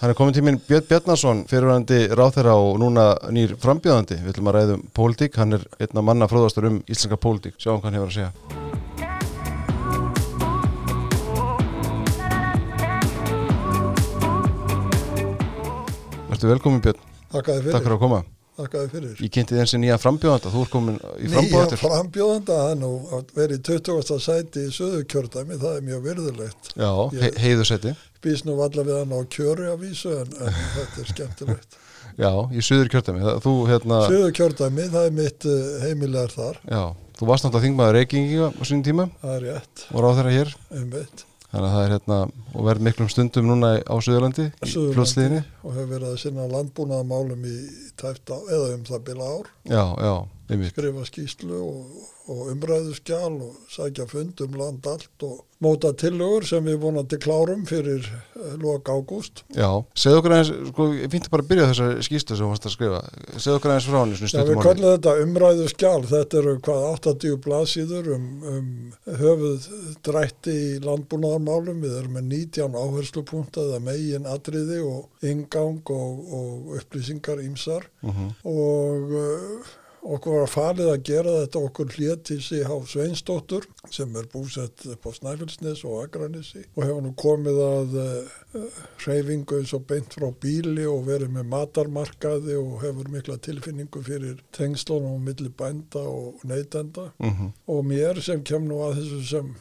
Hann er komin tíminn Björn Bjarnason, fyrirvændi ráþæra og núna nýr frambjöðandi. Við ætlum að ræðum pólitík. Hann er einn af manna fróðastur um íslenska pólitík. Sjáum hvað hann hefur að segja. Verður velkomin Björn. Þakkaði fyrir. Takk fyrir að koma. Þakkaði fyrir. Ég kynnti þessi nýja frambjöðanda. Þú er komin í Nýja frambjöðandur. nú að vera í 20. sæti í söðu kjördæmi, það er mjög virðulegt. Já, Ég- he. Býst nú valla við hann á kjöri að vísu en, en þetta er skemmtilegt. Já, í suður kjördæmi. Þú, hérna, Söðu kjördæmi, það er mitt uh, heimilegar þar, já, þú varst náttúrulega þingmaður reykingi á sínum tíma það er rétt, og ráþæra hér. um mitt. Þannig að það er hérna, og verð miklum stundum núna á Suðurlandi, fljótsliðinni. og hefur verið að sinna landbúnaðamálum í tæft á, eða um það bila ár, Já, já, einmitt. skrifa skýslu og, og umræðuskjál og sækja fund um land allt og móta tillögur sem við vonandi klárum fyrir uh, lok ágúst. Já, segðu okkur aðeins, sko, ég finnst bara að byrja þessar skýstu sem þú varst að skrifa. Segðu okkur aðeins frá svona Já, við stundum kallum þetta umræðu skjál, þetta eru hvað 80 blaðsýður um, um höfuð drætti í landbúnaðarmálum, við erum með 19 áherslupunkta eða megin atriði og ingang og, og upplýsingar ímsar Mhm. og uh, okkur var falið að gera þetta okkur hlétt í sig á Sveinsdóttur sem er búsett upp á Snæfellsnes og Akranissi og hefur nú komið að uh, hreyfingu eins og beint frá bíli og verið með matarmarkaði og hefur mikla tilfinningu fyrir tengslunum á milli bænda og neytenda Mhm. og mér sem kem nú að þessu sem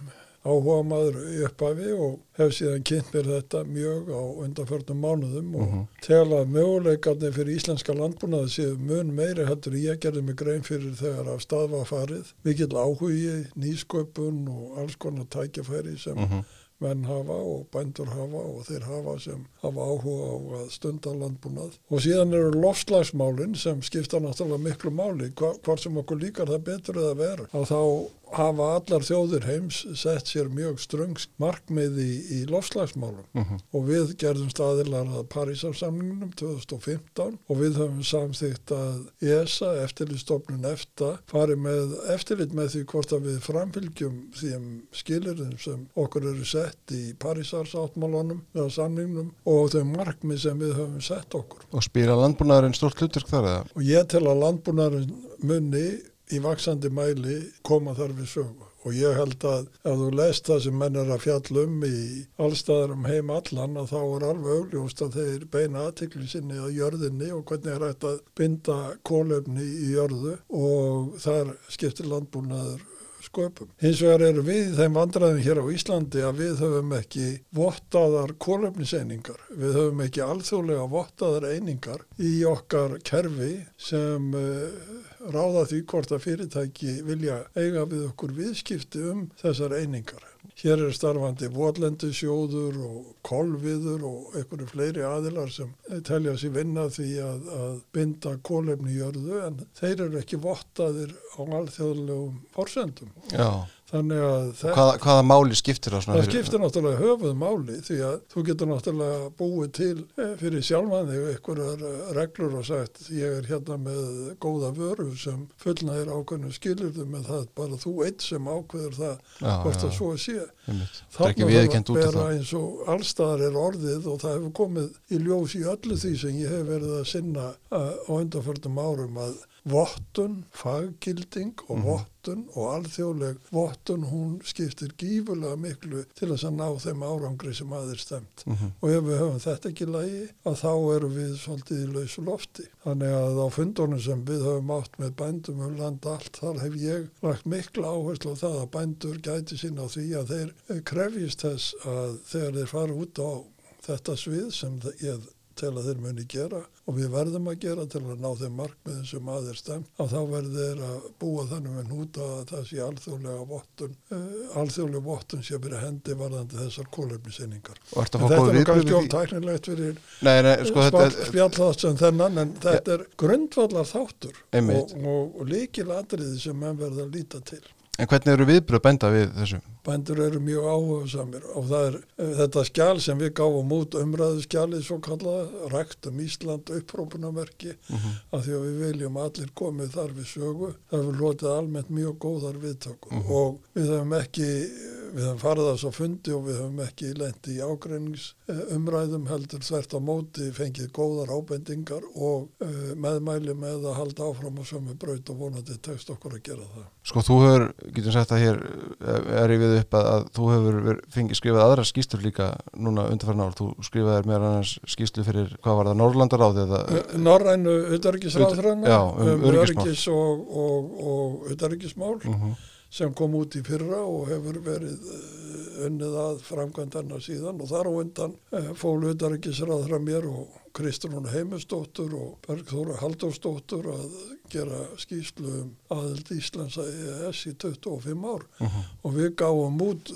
áhuga maður í upphafi og hef síðan kynnt mér þetta mjög á undanförnum mánuðum og Mhm. tel að möguleikarnir fyrir íslenska landbúnaði séu mun meiri heldur ég gerði mig grein fyrir þegar af stað var farið. Mikill áhugi, nýsköpun og alls konar tækjafæri sem Mhm. menn hafa og bændur hafa og þeir hafa sem hafa áhuga á að stunda landbúnað. Og síðan eru lofslagsmálin sem skipta náttúrulega miklu máli, hvort sem okkur líkar það betur eða verður. Að þá hafa allar þjóðir heims sett sér mjög ströng markmið í, í lofslagsmálum Mhm. og við gerðum staðilar að Parísarsamningunum 2015 og við höfum samþýtt að ESA, eftirlitstofnun EFTA, fari með eftirlit með því hvort að við framfylgjum því skilurðum sem okkur eru sett í Parísarsáttmálunum eða samningnum og þau markmið sem við höfum sett okkur. Og spila landbúnaðurinn stort hlutverk þar eða? Og ég tel að landbúnaðurinn munni í vaksandi mæli koma þar við sögu. Og ég held að ef þú lest það sem menn er að fjalla um í allstaðar um heim allan að þá er alveg augljóst að þeir beina aðtikli sinni að jörðinni og hvernig er hægt að binda kólefni í jörðu og þar skiptir landbúnaður sköpum. Hins vegar eru við þeim vandræðum hér á Íslandi að við höfum ekki vottaðar kólefniseiningar. Við höfum ekki alþjóðlega vottaðar einingar í okkar kerfi sem uh, ráða því hvort að fyrirtæki vilja eiga við okkur viðskipti um þessar einingar. Hér er starfandi votlendisjóður og kolviður og einhverju fleiri aðilar sem telja sér vinna því að, að binda kólefni í jörðu en þeir eru ekki vottaðir á alþjóðlegum forsendum. Já. Þannig að þetta Hvaða, hvaða máli skiptir það? Það skiptir náttúrulega höfuð máli því að þú getur náttúrulega búið til eh, fyrir sjálfan þig einhverjar eh, reglur og sagt ég er hérna með góða vöru sem fullnæðir ákveðnu skilurðum en það er bara þú eitt sem ákveður það Já, hvort já, að svo sé. Það viðkend út af vera það. eins og allstaðar er orðið og það hefur komið í ljós í öllu því sem ég hef verið að sinna uh, á undanförnum árum að vottun, faggilding og Mhm. vottun og alþjóðleg vottun hún skiptir gífulega miklu til þess að ná þeim árangri sem aðeins stemt. Mhm. Og ef við höfum þetta ekki í lagi að þá erum við svolítið í lausu lofti. Þannig að á fundunum sem við höfum átt með bændum um land allt, þar hef ég lagt mikla áherslu á það að bændur gæti sín á því að þeir eh, krefjist þess að þegar þeir fara út á þetta svið sem ég tel að þeir muni gera og við verðum að gera til að ná þeim markmiðin sem aðeir stemt að þá verður þeir að búa þannig með núta að það sé alþjóðlega vottun uh, alþjóðlega vottun sé fyrir hendi varðandi þessar að fá þetta er kannski við of því? tæknilegt fyrir Nei, nei, sko þetta spjall, spjallhátt sem þennan en þetta er grundvallar þáttur Einmitt. og, og, og líkil atriði sem menn verða að líta til. En hvernig eru viðbröð bænda við þessu? Bændur eru mjög áhugasamir og það er eh, þetta skjál sem við gáum út umræðu skjálið svo kallaða, rækt um Ísland upprópunamerki Mhm. af því að við viljum allir komið þar við sögu. Það hefur lotið almennt mjög góðar viðtöku Mhm. og við hefum ekki við höfum farið þess að fundi og við höfum ekki lendi í ágreiningsumræðum heldur þvert á móti fengið góðar ábendingar og uh, meðmæli með að halda áfram á sömu braut og vonandi tekst okkur að gera það. Sko þú hefur, getum sagt að hér er ég við upp að, að þú hefur fengið skrifað aðra skýstur líka núna undarfæra ár, þú skrifaði meðan annars skýstu fyrir, hvað var það, Norrlandaráði eða? Norrænu utarikisráðræna um, um öryggis og, og, og utarikismál uh -huh. Sem kom út í fyrra og hefur verið unnið að framkvæmdarna síðan. Og þar á undan fól utarikisráðra mér og Kristrún Heimustóttur og Bergþóra Haldóstóttur að gera skýslu um aðild Íslands að EES í 25 ár. Uh -huh. og við gáum út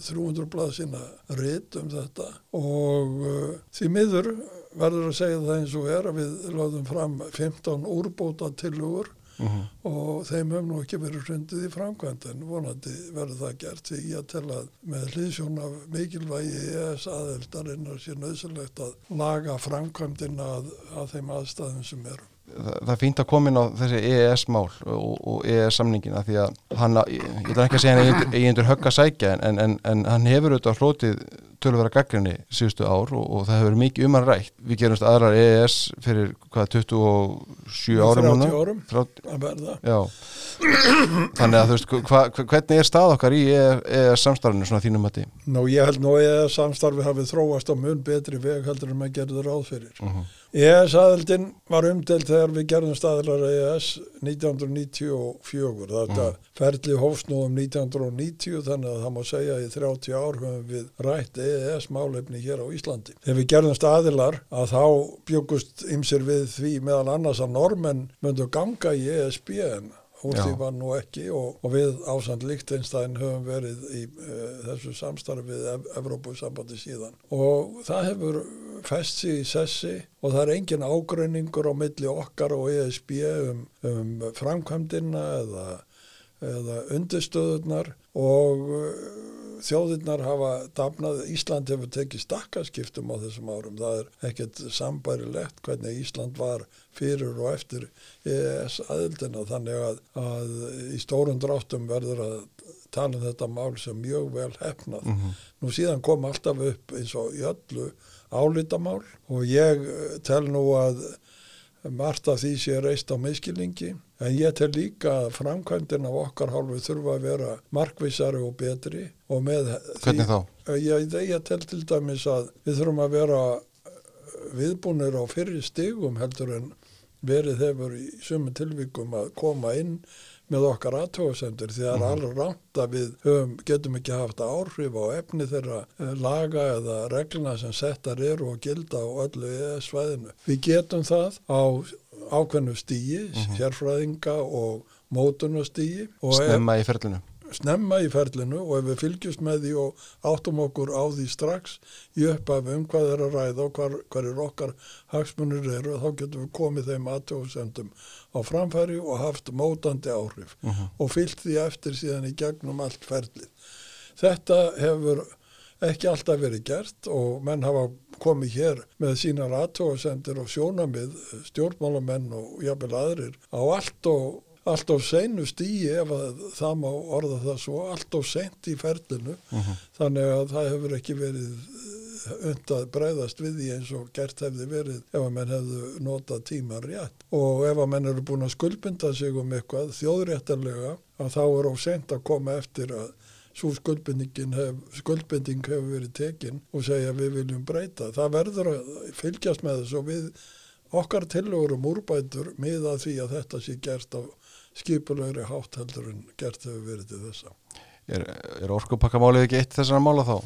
300 blaðsina rétt um þetta. Og uh, því miður verður að segja það eins og er að við láðum fram 15 úrbóta tilugur uh -huh. og þeim hefum nú ekki verið hrundið í framkvæmt en vonandi verður það gert því ég tel að með hlýðsjón af mikilvægi ES aðeldarinnar sé nöðsulegt að laga framkvæmdina að, að þeim aðstæðum sem eru. Það, er fínt að koma inn á þessi EES-mál og, og EES-samningina því að hann, ég ætla ekki að segja hann eigindur högg að sækja en, en, en hann hefur auðvitað hlotið tölvera gaggrinni síðustu ár og, og það hefur mikið um hann rætt. Við gerumst aðrar EES fyrir hvað 27 árum 30 árum 30, að verða. Já, þannig að þú veist, hva, hvernig er stað okkar í EES samstarfinu svona þínum að því? Nú ég held nú EES samstarfi hafið þróast á mun betri veg heldur en maður gerður ráð fyrir. Uh -huh. EES-aðildin var umdelt þegar við gerðum staðlar EES 1994. Þetta mm. ferli hófsnúðum 1990 þannig að það má segja að í 30 ár höfum við rætt EES-málefni hér á Íslandi. Þegar við gerðum staðlar að þá bjögust ymsir við því meðal annars að normenn myndu ganga í ESB úr því var nú ekki og, og við ásand Líktinstæn höfum verið í uh, þessu samstarfi við Ev Evrópusambandi síðan. Og það hefur fest sig í sessi og það er engin ágröningur á milli okkar og ESB um, um framkvæmdina eða, eða undirstöðunar og uh, þjóðirnar hafa dafnað, Ísland hefur tekið stakkaskiptum á þessum árum, það er ekkert sambærilegt hvernig Ísland var fyrir og eftir EES aðildina þannig að, að í stórum dráttum verður að tala um þetta mál sem mjög vel hefnað. Mm -hmm. Nú síðan kom alltaf upp eins og í öllu álítamál og ég tel nú að margt af því sé reist á miskilningi en ég tel líka að framkvæmdinn af okkar hálfu þurfa að vera markvísari og betri og með Hvernig þá? Ég, ég tel til dæmis að við þurfum að vera viðbúnir á fyrir stigum heldur en verið hefur í sumu tilvíkum að koma inn með okkar aðtóðsendur því að það er alveg ránt að við höfum, getum ekki haft áhrif á efni þeirra laga eða regluna sem settar eru og gilda á öllu svæðinu. Við getum það á ákveðnu stíi, uh -huh. sérfræðinga og mótunastíi. Snemma í ferlinu snemma í ferlinu og ef við fylgjumst með því og áttum okkur á því strax í upphafi um hvað er að ræða og hvar, hvar er okkar hagsmunir eru þá getum við komið þeim aðtöðsendum á framfæri og haft mótandi áhrif uh -huh. og fyllt því eftir síðan í gegnum allt ferlið. Þetta hefur ekki alltaf verið gert og menn hafa komið hér með sínar aðtöðsendir og sjónamið stjórnmálamenn og jafnvel aðrir á allt og allt á seinu stíi ef að það má orða það svo, allt á sent í ferlinu. Uh -huh. þannig að það hefur ekki verið undað breyðast við því eins og gert hefði verið ef að menn hefðu notað tíma rétt. Og ef að menn eru búin að skuldbynda sig um eitthvað þjóðréttarlega að þá er á sent að koma eftir að svo skuldbinding hef, hefur verið tekin og segja við viljum breyta. Það verður að fylgjast með þess og við okkar tilugur um úrbætur miða því að þetta sé gert á skipulegri hátt heldur en gert hefur verið til þessa. Er, er orkupakkamálið ekki eitt þessara mála þá?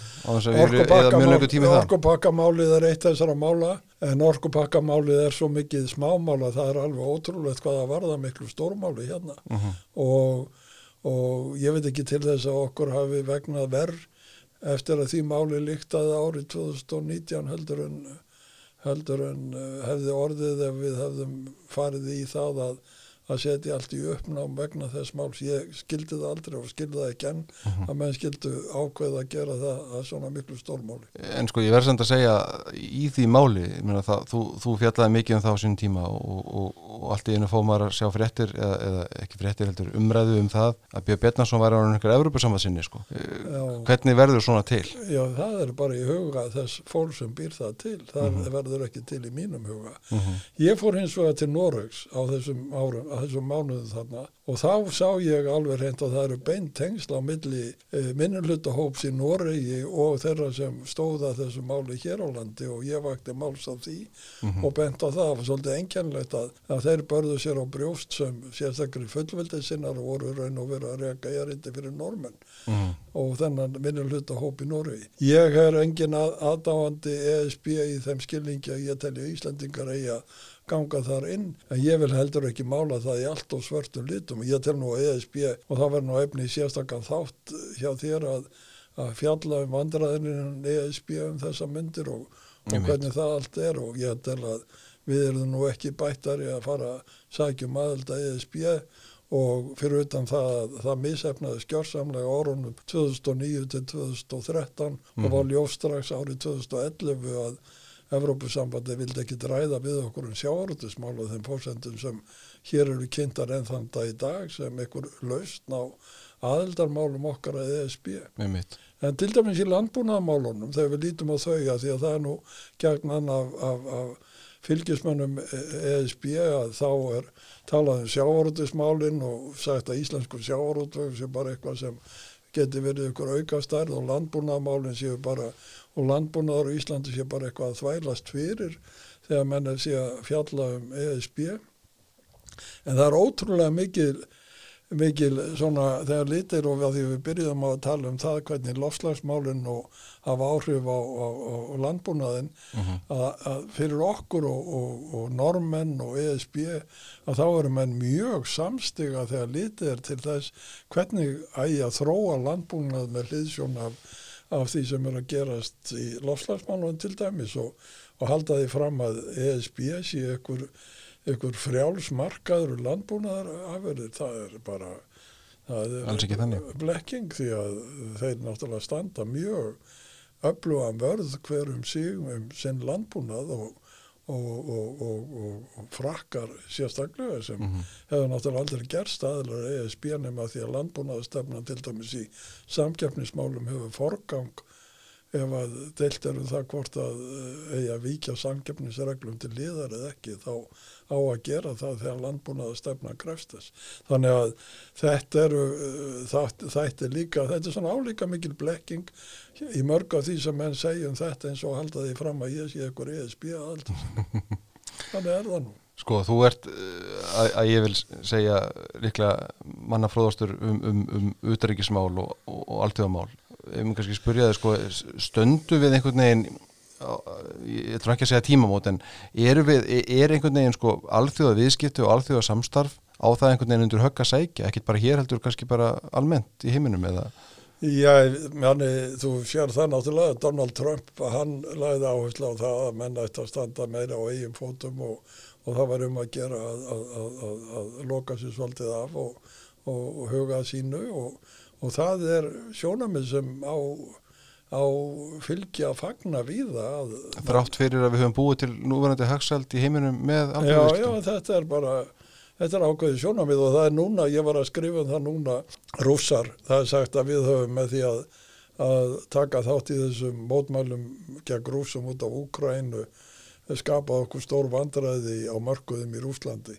Orkupakkamálið er eitt þessara mála en orkupakkamálið er svo mikið smámála það er alveg ótrúlegt hvað að varða miklu stórmáli hérna uh -huh. og, og ég veit ekki til þess að okkur hafi vegnað verð eftir að því máli líktaði árið 2019 heldur en, heldur en hefði orðið ef við hefðum farið í það að að setja allt í uppnám vegna þess máls. Ég skildi það aldrei og skildi það ekki enn að menn skildu ákveða að gera það að svona miklu stórmáli. En sko ég verður samt að segja í því máli, meina, það, þú, þú fjallaði mikið um það á sín tíma og, og, og allt í einu fóð maður að sjá fréttir eða, eða ekki fréttir heldur umræðu um það að Björn Betnarsson var á einhverja Evropasambansinni sko. Já. Hvernig verður svona til? Já, það er bara í huga þess fólk sem býr það til. Það verður ekki til í mínum huga. Ég fór hins vegar til Noregs á þessum árum, þessum mánuðum þarna og þá sá ég alveg reynd að það eru beint tengsl á milli e, minnulutahóps í Noregi og þeirra sem stóða þessu máli hér á landi og ég vakti máls á því og bent á það. Það var svolítið engjannlegt að, að þeir börðu sér á brjóst sem sérstakri fullveldið sinnar og voru raun og verið að reyka erindi fyrir normenn Mm. og þennan minnulutahóp í Noregi. Ég er engin að, aðdáandi ESB í þeim skilningi að ég telja Íslandingar eigi að ganga þar inn. En ég vil heldur ekki mála það í allt og svörtum litum. Ég tel nú ESB og það verður nú efni í sérstakkan þátt hjá þér að, að fjalla um vandræðinin ESB um þessa myndir og, og hvernig það allt er. Og ég tel að við erum nú ekki bættari að fara að sækjum aðelda ESB og fyrir utan það að það misefnaði skjórsamlega árunum 2009 til 2013 og var ljóst strax árið 2011 að Evrópusambandi vildi ekki dræða við okkur um sjáarútusmál og þeim fórsendum sem hér eru kynntar enn þann dag í dag sem einhver lausn á aðeldarmálum okkar að ESB. En til dæmis í landbúnaðamálunum þegar við lítum á þau að því að það er nú gegnan af, af, af fylgismönnum ESB að þá er talað um sjávarútusmálin og sagt að íslensku sjávarútvögg sé bara eitthvað sem geti verið ykkur aukastærð og landbúnaðamálin séu bara og landbúnaðar á Íslandi sé bara eitthvað að þvælast fyrir þegar menn er sé að fjalla um ESB en það er ótrúlega mikil mikil svona þegar litir og því við byrjuðum að tala um það hvernig lofslagsmálinn og hafa áhrif á, á, á, landbúnaðin að, að fyrir okkur og, og, og normenn og ESB að þá eru menn mjög samstiga þegar litið er til þess hvernig ægi að þróa landbúnað með hliðsjón af, af því sem er að gerast í lofslagsmálunum til dæmis og, og halda því fram að ESB sé ykkur ykkur frjálsmarkaður landbúnaðar afverðir, það er bara það er blekking því að þeir náttúrulega standa mjög öflugan vörð hver um sig um sinn landbúnað og, og, og, og, frakkar sérstaklega sem hefur náttúrulega aldrei gerst aðlar ESB nema því að landbúnaðastefna til dæmis í samkeppnismálum hefur forgang ef að deilt er um það hvort að eh, eigi að víkja samkeppnisreglum til liðar eða ekki þá á að gera það þegar landbúnaða stefna krefst þess. Þannig að þetta eru eh, þetta er líka, þetta er svona álíka mikil blekking í mörg af því sem menn segja um þetta eins og halda því fram að ég sé ekkur ESB aðaldur. Þannig er það nú. Sko, þú ert, uh, að, að ég vil segja líklega mannafróðastur um, um, um utaríkismál og, og, og alltíðamál. Ef mér kannski spyrja þig, sko, stöndu við einhvern veginn, ég ætlum ekki að segja tímamót, en er, við, er einhvern veginn sko alþjóða viðskipti og alþjóða samstarf á það einhvern veginn undir högg að sækja, ekkit bara hér heldur kannski bara almennt í heiminum eða? Já, manni, þú sér það náttúrulega, Donald Trump, hann lagði áherslu á það að menn ætti að standa meira á eigin fótum og, og það var um að gera að, að, að, að, loka sér svolítið af og, og, og huga sínu og það er sjónamið sem á, á fylgja að fagna víða að Þrátt fyrir að við höfum búið til núverandi hagsald í heiminum með Já, alþjóða já, þetta er bara þetta er ákveðið sjónamið og það er núna ég var að skrifa um það núna rússar, það er sagt að við höfum með því að, að taka þátt í þessum mótmælum gegn rússum út af Úkrænu skapa okkur stór vandræði á mörkuðum í Rúslandi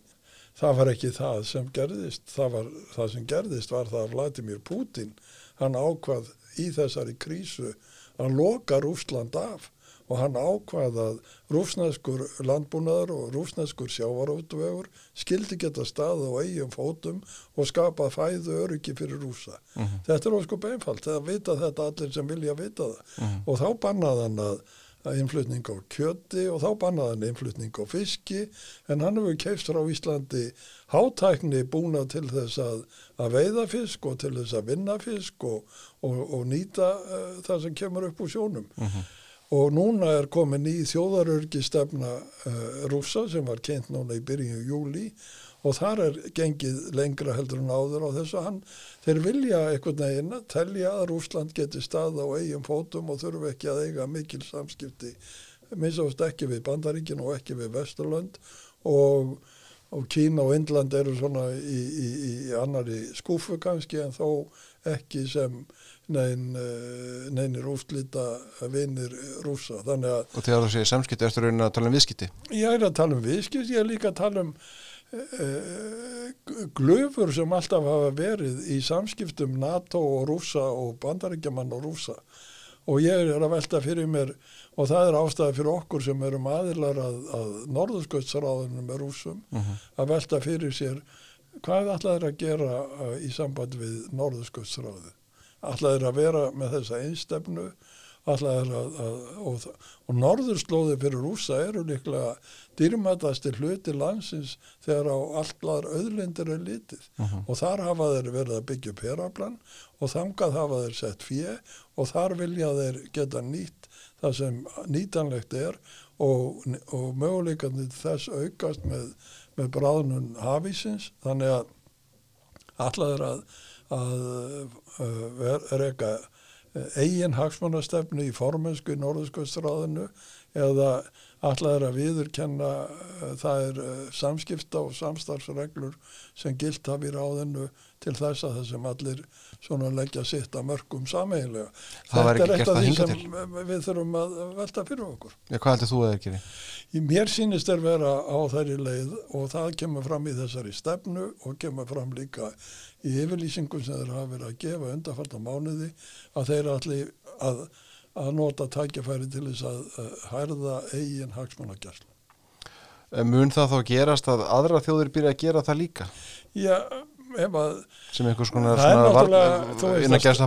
það var ekki það sem gerðist það, var, það sem gerðist var það að Vladimir Putin hann ákvað í þessari krísu að loka Rúsland af. Og hann ákvað að rúsneskur landbúnaður og rúsneskur sjávarótvegur skildi geta stað á eigin fótum og skapa fæðu öryggi fyrir rúsa. Þetta er óskup einfalt, það vita þetta allir sem vilja vita það. Og þá bannaði hann að að innflutning á kjöti og þá bannaði hann innflutning á fiski en hann hefur keifst frá Íslandi hátækni búna til þess að, að veiða fisk og til þess að vinna fisk og, og, og nýta uh, það sem kemur upp úr sjónum. Og núna er komin í þjóðarörgi stefna uh, rúsa sem var kent núna í byrjun júli og þar er gengið lengra heldur en áður á þessu hann þeir vilja einhvern veginn að telja að Rúsland geti stað á eigin fótum og þurfu ekki að eiga mikil samskipti minnst ekki við Bandaríkin og ekki við Vesturland og, og Kína og Indland eru svona í, í, í annari skúfu kannski en þó ekki sem nein, eh, neinir úslita vinnir rúsa þannig að Og þegar þú segir samskipti, ertu raunin að tala um viðskipti? ég er að tala um viðskipt, ég er líka að tala um glöfur sem alltaf hafa verið í samskiptum NATO og rúsa og bandaríkjaman og rúsa og ég er að velta fyrir mér og það er ástæði fyrir okkur sem erum aðilar að, að norðursköldsráðunum með rúsum að velta fyrir sér hvað ætlaður að gera uh, í samband við norðursköldsráðu ætlaður að vera með þessa einstefnu að, að og, og norðurslóði fyrir rúsa eru líklega dýrmætastir hluti landsins þegar á allar öðlindir er litið. Og þar hafa þeir verið að byggja upp heraflan og þangað hafa þeir sett fjö og þar vilja þeir geta nýtt það sem nýtanlegt er og, og möguleikandi þess aukast með, með bráðnun hafísins. Þannig að allar að, að, að reyka eigin hagsmannastefnu í formensku í Norðurskjöldstráðinu eða allar að viðurkenna uh, það er uh, samskipta og samstarfsreglur sem gilt hafi ráðinu til þess að þessum allir svona leggja sitt að mörgum sameiginlega. Það var ekki eitt gert af það því sem við þurfum að velta fyrir okkur. Já, hvað heldur þú að það geri? Í mér sýnist er vera á þærri leið og það kemur fram í þessari stefnu og kemur fram líka í yfirlýsingum sem þeir hafa verið að gefa undarfald á mánuði að þeir allir að, að nota tækjafæri til þess að uh, hærða eigin hagsmunagjærslu. Eh, Mun það þá gerast að aðra þjóðir byrja að gera það líka? Já, ef að Sem einhvers konar þú varna,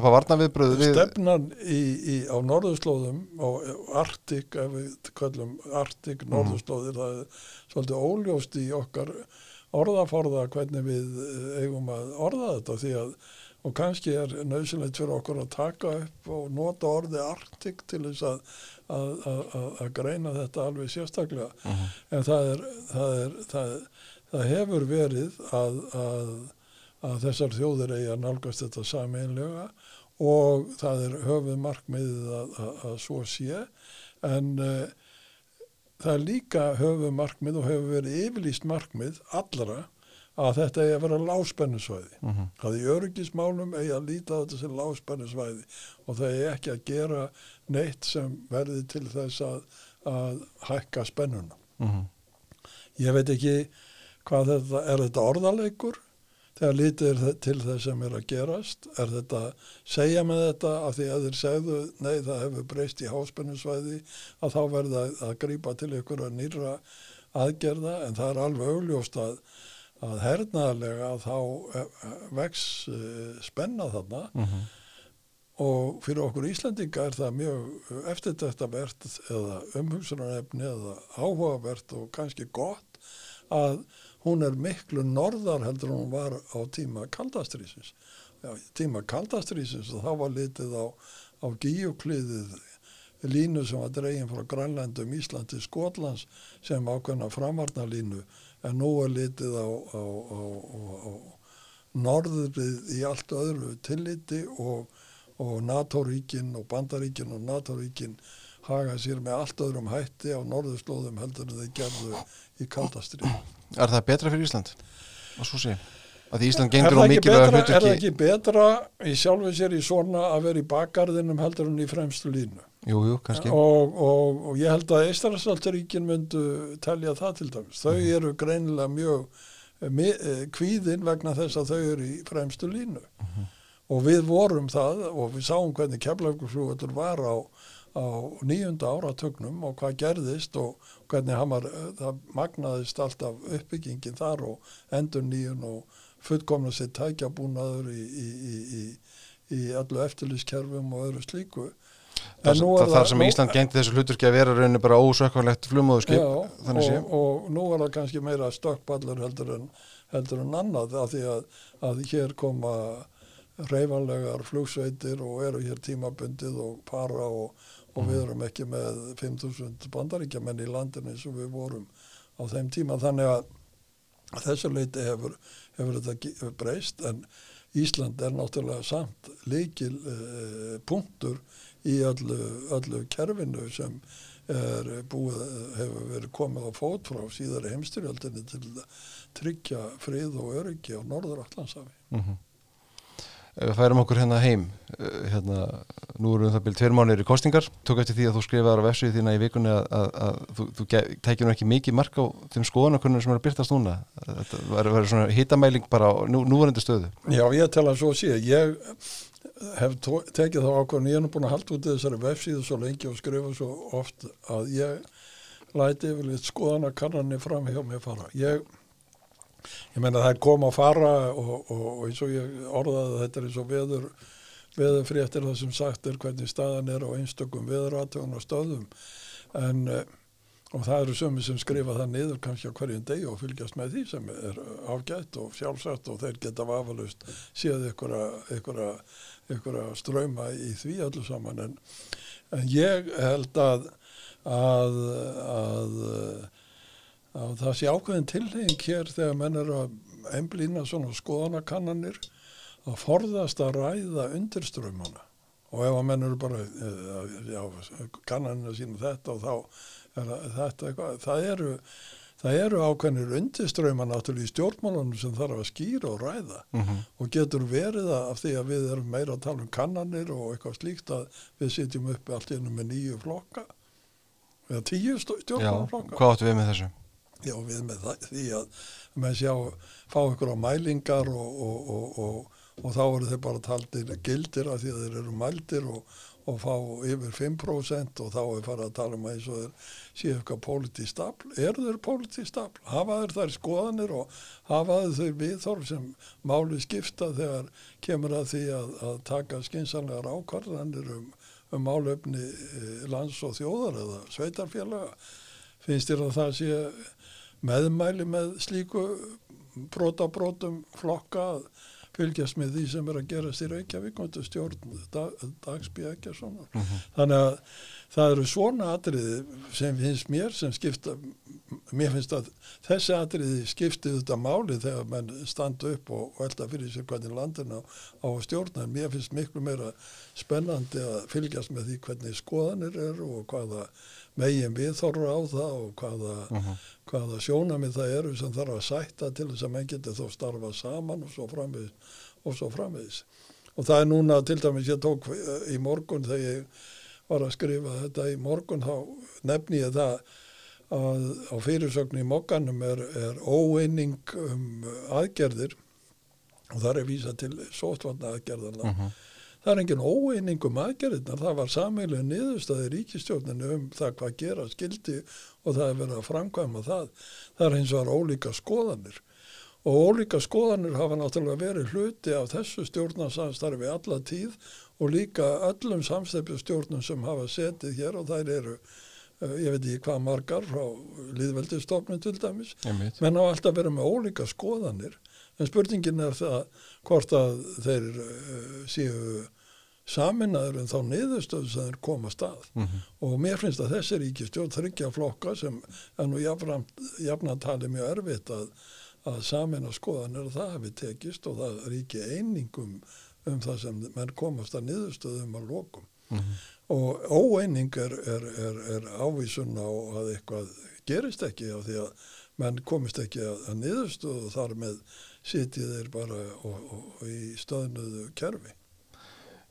varnaviðbröð við... stefnan í, í, á norðurslóðum og Artik, ef við kallum Artik norðurslóðir, það er svolítið óljóst í okkar orðaforða hvernig við eh, eigum að orða þetta því að og kannski er nöðsynlegt fyrir okkur að taka upp og nota orðið Artik til þess að, að, að, að, greina þetta alveg sérstaklega. En það er, það er það, það hefur verið að, að, að þessar þjóðir eigi að nálgast þetta sameinlega og það er höfuð markmiðið að, að, að svo sé. En uh, það er líka höfuð markmið og hefur verið yfirlýst markmið allra að þetta eigi að vera láspennusvæði Mhm. að í öryggismálum eigi að líta á þetta sem láspennusvæði og það eigi ekki að gera neitt sem verði til þess að, að hækka spennuna Mhm. ég veit ekki hvað þetta, er þetta orðaleikur þegar lítið er þe- til þess sem er að gerast er þetta, segja með þetta að því að þeir segðu, nei það hefur breyst í háspennusvæði að þá verða að grípa til ykkur að nýra aðgerða en það er alveg augljóst að, að hernaðarlega þá eh, vex eh, spenna þarna Mhm. og fyrir okkur Íslandinga er það mjög eftirtæktavert eða umhugsunarefni eða áhugavert og kannski gott að hún er miklu norðar heldur hún var á tíma kaldastrýsins. Tíma kaldastrýsins og þá var litið á, á gíukliðið línu sem var dregin frá Grænlandum Íslandi Skotlands sem ákveðna framarnalínu en nú er litið á, á, á, á, norðrið í allt öðru tilliti og, og NATO-ríkin og Bandaríkin og NATO-ríkin haga sér með allt öðrum hætti á norðurslóðum heldur en þeir gerðu í kaldastrið. Er það betra fyrir Ísland? Og svo sé, að Ísland Er gengur á ekki mikilvæga betra, er það hlutverki ekki betra í sjálfu sér í svona að vera í bakgarðinum heldur en í fremstu línu? Jú, jú, kannski Og, og, og ég held að Eistarasaltaríkin myndu telja það til dæmis. Þau Mhm. eru greinilega mjög eh, eh, kvíðin vegna þess að þau eru í fremstu línu. Mhm. Og við vorum það og við sáum hvernig keflagurflugvöldur var á, á nýjunda áratögnum og hvað gerðist og hvernig hann var, eh, það magnaðist alltaf uppbyggingin þar og endur nýjun og fullkomna sér tækjabúnaður í, í, í, í, í allu eftirlýskerfum og öðru slíku. Það, það, þar sem Ísland gengdi þessu hlutverki að vera rauninu bara ósökkanlegt flumóðuskip og, og nú er það kannski meira stökkpallur heldur en, heldur en annað af því að, að hér koma reyfanlegar flugsveitir og eru hér tímabundið og para og, og við erum ekki með 5.000 bandaríkjamenn í landinu eins og við vorum á þeim tíma. Þannig að þessu leiti hefur, hefur þetta breyst en Ísland er náttúrulega samt leikil uh, punktur í öllu, öllu kerfinu sem er búið, hefur verið komið á fót frá síðari heimstyrjöldinni til að tryggja frið og öryggi á Norður Allandsafi. Mm Ef við færum okkur hérna heim, eh, hérna, nú eru það byrjum tveir mánir í kostingar, tók eftir því að þú skrifaðar á vefsíðu þína í vikunni að, að, að þú, þú tækir nú ekki mikið mark á þeim skoðanakunnum sem er að byrtast núna. Þetta var, var svona hitamæling bara á nú, núverandi stöðu. Já, ég tel að svo sé. Ég hef tekið þá ákvörðin, ég er nú búin að halda út þessari vefsíðu svo lengi og skrifa svo oft að ég læti yfirleitt skoðana kannanir fram hjá mér fara. Ég, ég meina það er koma að fara og, og, og eins og ég orðaði þetta er eins og veður, veður fréttir það sem sagt er hvernig staðan er á einstökum veðuratögun og stöðum en eh, og það eru sömu sem skrifa það niður kannski á hverjum degi og fylgjast með því sem er ágætt og sjálfsagt og þeir geta vafalust séð að ströyma í því öllu saman. En, en ég held að að, að að það sé ákveðin tilheng hér þegar menn eru að einblýna svona skoðanakannanir að forðast að ræða undirströmmana og ef að menn eru bara eh, kannanina sína þetta og þá þetta það eru það eru ákveðnir undirströmmar náttúrulega í stjórnmálunum sem þarf að skýra og ræða Mm -hmm. og getur verið af því að við erum meira að tala um kannanir og eitthvað slíkt að við sitjum uppi allt innum með nýju flokka eða tíu Já, stjórnmálflokka hvað áttu við með þessu? Já, við með það, því að menn sjá, fá ykkur á mælingar og, og, og, og, og þá eru þeir bara taldir gildir af því að þeir eru mældir og, og fá yfir 5% og þá er farið að tala um að þeir séu eitthvað pólitíð stafl. Eru þeir pólitíð stafl? Hafa þeir þær skoðanir og hafa þeir viðþorf sem máli skipta þegar kemur að því að, að taka skynsanlegar ákvarðanir um, um málefni eh, lands og þjóðar eða sveitarfélaga. Finnst þér að það sé meðmæli með slíku brotabrótum flokka að fylgjast með því sem er að gerast í Reykjavík og þetta stjórn dag, dagsbí ekki svona. Mhm. Þannig að það eru svona atriði sem finnst mér sem skipta, mér finnst að þessi atriði skipti þetta máli þegar mann standa upp og velta fyrir sér hvernig landin á, á stjórna en mér finnst miklu meira spennandi að fylgjast með því hvernig skoðanir eru og hvaða megin viðþorra á það og hvaða, Mhm. hvaða sjónamið það eru sem þarf að sætta til þess að menn geti þó starfa saman og svo framvegis og svo framvegis. Og það er núna til dæmis ég tók eh, í morgun þegar ég var að skrifa þetta í morgun þá nefni ég það að á fyrirsögnu í mokkanum er, er óeining um aðgerðir og það er vísa til sótvarna aðgerðana. Mhm. Það er engin óeining um aðgerðirnar, það var sameilu niðurstaði ríkistjórninu um það hvað gera skildi og það er verið að framkvæma það. Það er eins og það ólíka skoðanir og ólíka skoðanir hafa náttúrulega verið hluti af þessu stjórnarsamstarfi alla tíð og líka öllum samstæpjastjórnum sem hafa setið hér og þær eru, uh, ég veit ekki hvað margar frá líðveldistofnum til dæmis, Einmitt. menn á alltaf verið með ólíka skoðanir en spurningin er það hvort að þeir uh, séu saminnaður en þá niðurstöðu sem þeir koma stað Mhm. og mér finnst að þessi ríkistjórn þryggja flokka sem er nú jafnantali mjög erfitt að, að samina skoðanir og það hefði tekist og það ríki einingum um það sem menn komast að niðurstöðum að lokum Mhm. og óeining er, er, er, er ávísun á að eitthvað gerist ekki af því að menn komist ekki að, að niðurstöðu þar með sitið þeir bara og, og, og í stöðnuðu kerfi.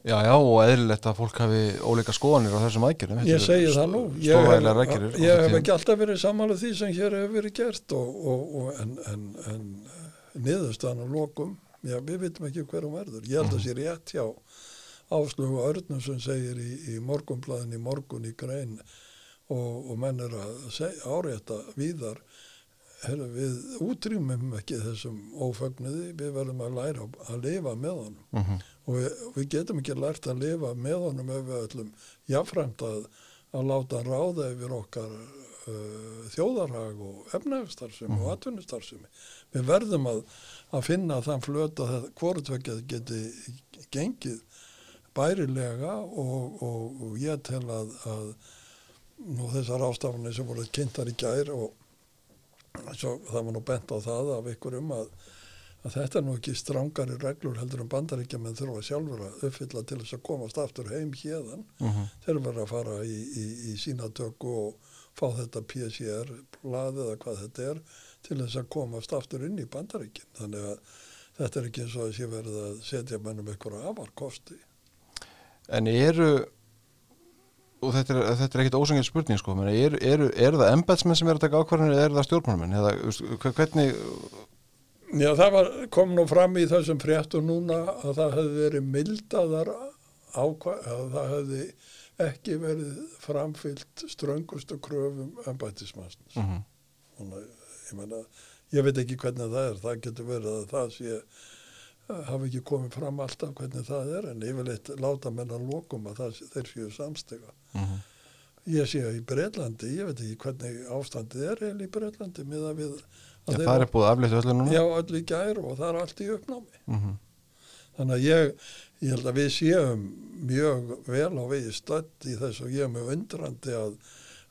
Já, já, og eðlilegt að fólk hafi óleika skoðanir á þessum aðgerðum. Ég segi það nú. Ég hef, ég hef ekki alltaf verið samanlega því sem hér hefur verið gert og, og, og en, en, en niðurstaðan og lokum, já, við vitum ekki hver hún verður. Ég held að sé rétt hjá Áslögu Örnum sem segir í, í morgunblæðin í morgun í grein og, og menn er að segja, árétta víðar Heru, við útrýmum ekki þessum ófögnuði, við verðum að læra að lifa með honum Mhm. og við, við getum ekki lært að lifa með honum ef við ætlum jáfnframt að, að láta hann ráða yfir okkar uh, þjóðarhag og efnagstarfsemi og atvinnustarfsemi. Við verðum að, að finna þann flöt að hvortvekjað geti gengið bærilega og, og, og ég tel að, að nú þessar ástafanir sem voru kynntar í gær og svo, það var nú bent á það af ykkurum að, að þetta er nú ekki strángari reglur heldur en bandaríkja menn þurfa sjálfur að uppfylla til þess að komast aftur heim hérðan Mhm. þeir verða að fara í, í, í sína tökku og fá þetta PCR blað eða hvað þetta er til þess að komast aftur inn í bandaríkin. Þannig að þetta er ekki eins og að sé verið að setja mennum ykkur afarkosti. En eru og þetta er, þetta er ekkit ósangið spurning sko, menn, eru, eru, það embætsmenn sem eru að taka ákvarðanir eða eru það stjórnmálmenn eða hvernig Já, það var, kom nú fram í þessum fréttu núna að það hefði verið mildaðar ákvað, að það hefði ekki verið framfyllt ströngustu kröfum embættismannsins. mm Svona, ég meina, ég veit ekki hvernig það er, það getur verið að það sé, hafi ekki komið fram alltaf hvernig það er, en yfirleitt láta menn að lokum að það, þeir séu samstega. -hmm. Ég sé að í Breitlandi, ég veit ekki hvernig ástandið er eða í Breitlandi með að við Já, að það er búið afleitt öllu núna Já, öll í gær og það er allt í uppnámi. mm Þannig að ég, ég held að við séum mjög vel á vegi stödd í þessu og ég er mjög undrandi að,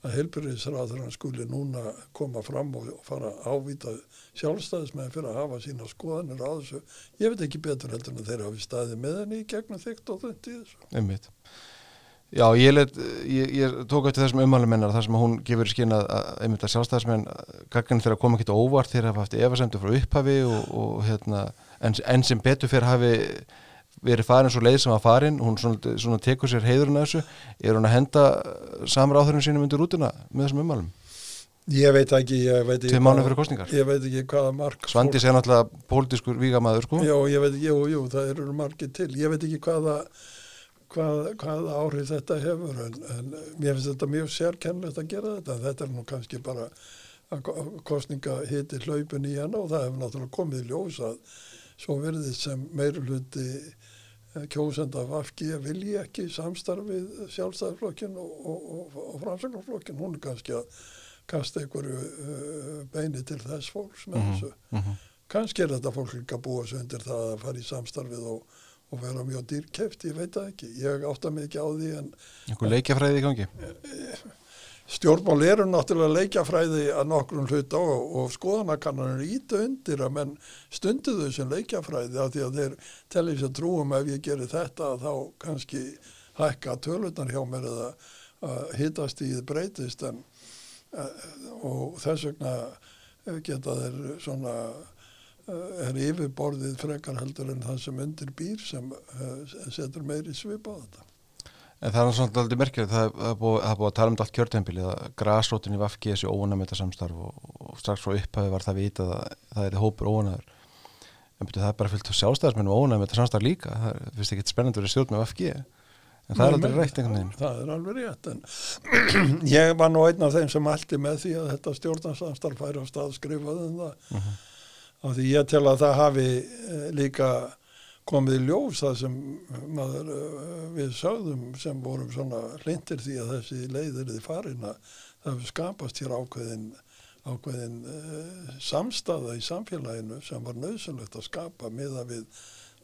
að heilbyrðisráður skuli núna koma fram og fara að ávita sjálfstæðismenn fyrir að hafa sína skoðanir á þessu. Ég veit ekki betur heldur en að þeir hafi staðið með henni í gegnum þygt og þund í þessu. Einmitt. Já, ég, let, ég, ég tók eftir þessum umhælumennar þar sem hún gefur skinn að, einmitt að sjálfstæðismenn gaggan þeirra koma ekki óvart þeirra hafa haft efasemdu frá upphafi og, og hérna, en, en sem betur fyrir hafi verið farin svo leið sem að farin hún svona, svona tekur sér heiðurinn að þessu er hún að henda samra áþurinn sínum undir rútuna með þessum umhælum Ég veit ekki, ég veit ekki, kostningar. ég veit ekki hvaða mark. Svandís er náttúrulega pólitískur vígamaður sko Já, ég veit, jú, jú, það eru margir til. Ég veit ekki hvaða, hvað, hvaða áhrif þetta hefur en, en mér finnst þetta mjög sérkennlegt að gera þetta. Þetta er nú kannski bara að kostninga hiti hlaupin í hana og það hefur náttúrulega komið í ljós að svo verðist sem meiri hluti eh, kjósenda af AFG vilji ekki samstarfið sjálfstæðarflokkin og, og, og, og framsögnarflokkin. Hún er kannski að kasta einhverju uh, beini til þess fólks með Mhm, þessu mhm. kannski er þetta fólk líka búa sig undir það að fara í samstarfið og, og vera mjög dýrkeft, ég veit það ekki ég átta ekki á því en einhver leikjafræði í gangi stjórnmál eru náttúrulega leikjafræði að nokkrum hluta og, og skoðanakannanir íta undir að menn stundu þau sem leikjafræði af því að þeir telli sér trúum ef ég gerir þetta þá kannski hækka tölutan hjá mér eða að hittast í þið breytist en, uh, og þess vegna eh, geta þeir svona eh, er yfirborðið frekar heldur en það sem undir býr sem setur meiri svip á þetta. En það er svona aldrei merkilegt, það er- það er búið, er að tala um þetta allt kjörtempilið að grásrótin í Vafki þessi þetta samstarf og, og strax frá upphafi var það vitað að það er hópur óunaður. En byrju, það er bara fyllt sjálfstæðismennum óuna með þetta samstarf líka, það er, finnst ekki spennandur í stjórn með Vafki, en það er Nei, aldrei men- rætt einhvern veginn. Það er alveg rétt en ég var nú einn af þeim sem allt með því að þetta stjórnarsamstarf færi á stað skrifað um það Mhm. af því ég tel að það hafi eh, líka komið í ljós það sem maður eh, við sögðum sem vorum svona hlindir því að þessi leiðir þið farin að það skapast hér ákveðin ákveðin uh, samstaða í samfélaginu sem var nöðsynlegt að skapa miða við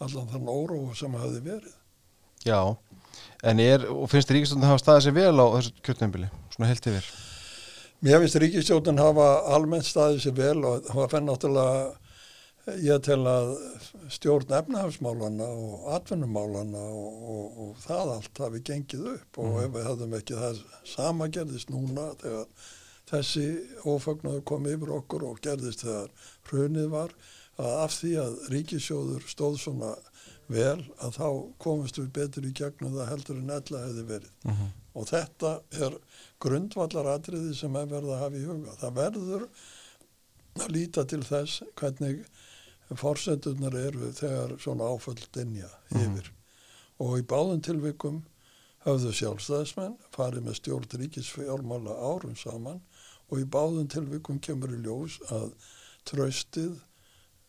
allan þann óróa sem hafi verið. Já, en er, og finnst ríkistofn að hafa staðið sér vel á þessu kjörtempili, svona heilt yfir? Mér finnst ríkistjóðin hafa almennt staðið sér vel og það fann náttúrulega ég tel að stjórn efnahafsmálana og atvinnumálana og, og, og það allt hafi gengið upp og ef við hefðum ekki það sama gerðist núna þegar þessi ófagnaðu kom yfir okkur og gerðist þegar hrunið var að af því að ríkisjóður stóð svona vel að þá komumst við betur í gegnum það heldur en ella hefði verið Mm -hmm. og þetta er grundvallaratriði sem er verið að hafa í huga. Það verður að líta til þess hvernig forsendunar eru þegar svona áföll dinja yfir. Og í báðum tilvikum höfðu sjálfstæðismenn farið með stjórn ríkisfjármála árum saman og í báðum tilvikum kemur í ljós að tröstið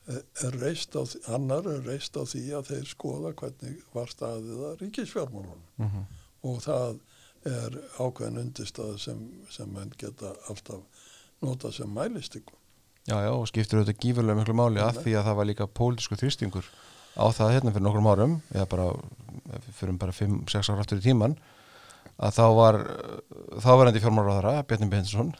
eh, er reist á því, annar er reist á því að þeir skoða hvernig var staðið að ríkisfjármálunum Mhm. og það er ákveðin undirstað sem, sem menn geta alltaf nota sem mælistyggum. Já, já, og skiptir auðvitað gífurlega miklu máli að því að það var líka pólitísku þrýstingur á það hérna fyrir nokkrum árum eða bara fyrir bara 5-6 ára aftur í tíman að þá var þá var endi fjármálaráðara Bjarni Bensson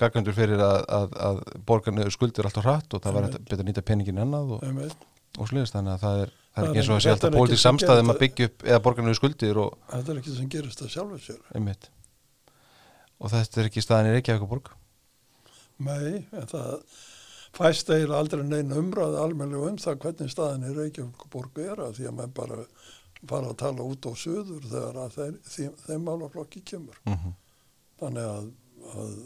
gaggandur fyrir að, að, að borgarnu skuldir alltaf hratt og það var betur nýta peningin ennað og, og sliðist þannig að það er, það er Það ekki eins og þetta alltaf sem samstæðum gerir að byggja upp eða borgarnu skuldir og þetta er ekki sem gerist að sjálfur einmitt. Og þetta er ekki staðan í Reykjavík og borg Nei, en það fæst eða aldrei neina umræði almennilega um það hvernig staðin í Reykjavík er að því að menn bara fara að tala út á söður þegar að þeir, þeim, þeim málaflokki kemur. mm -hmm. Þannig að, að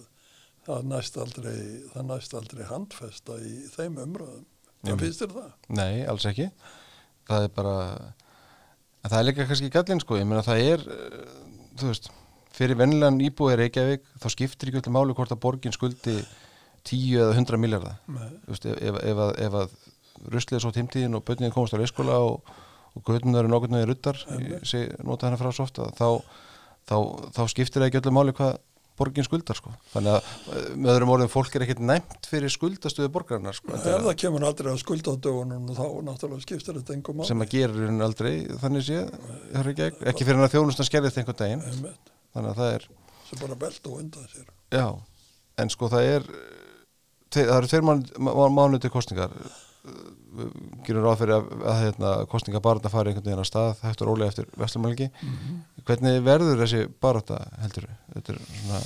það næst aldrei, það næst aldrei handfesta í þeim umræðum. Það finnst þér það? Nei, alls ekki það er bara það er líka kannski gallin sko ég meina það er, eh, þú veist fyrir vennilegan íbúið Reykjavík þá skiptir ekki öllu máli hvort að borgin skuldi 10 eða 100 miljardar ef, ef, að, að ruslið er svo tímtíðin og bönnin komast á leyskóla og, og götunar eru nokkurnu í segi, nota hennar frá svo ofta þá, þá, þá skiptir ekki öllu máli hvað borgin skuldar sko. Þannig að með öðrum orðum fólk er ekkert næmt fyrir skuldastöðu borgarinnar sko, Ef það kemur aldrei að skulda á dögunum þá náttúrulega skiptir þetta engum máli. sem að gera í rauninni aldrei þannig sé, ekki, ekki fyrir hann að þjónustan skerðist einhvern daginn. Þannig að það er Sem bara belt og undan sér. já, en sko það er það eru tveir mánu, til kostningar við gerum ráð fyrir að, að hérna, kostninga barða fari einhvern veginn að stað hægt og rólega eftir vestlumælgi hvernig verður þessi barða heldur þetta er svona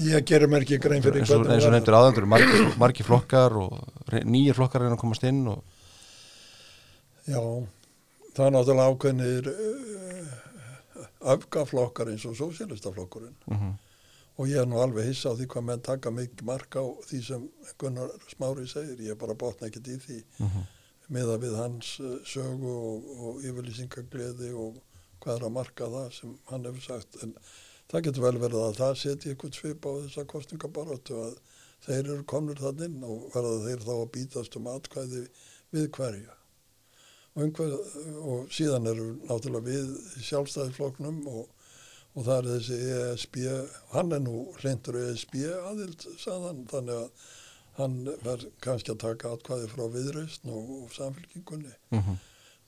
Ég gerir mér ekki grein fyrir eins og, eins og verður. nefndur aðandur margi, margi flokkar og nýjir flokkar reyna að komast inn og Já, það er náttúrulega ákveðnir uh, öfgaflokkar eins og sósélistaflokkurinn mm og ég er nú alveg hissa á því hvað menn taka mikið mark á því sem Gunnar Smári segir, ég bara botna ekkert í því. -hmm. meða við hans uh, sögu og, og yfirlýsingagleði og hvað er að marka það sem hann hefur sagt. En það getur vel verið að það setja eitthvað svip á þessa kostningabaróttu að þeir eru komnir þann inn og verða þeir þá að býtast um atkvæði við hverja og, einhver, og síðan eru náttúrulega við í sjálfstæðisflokknum og, og það er þessi ESB hann er nú hlindur ESB aðild sagðan þannig að hann verð kannski að taka atkvæði frá viðreist og, og samfélkingunni Mm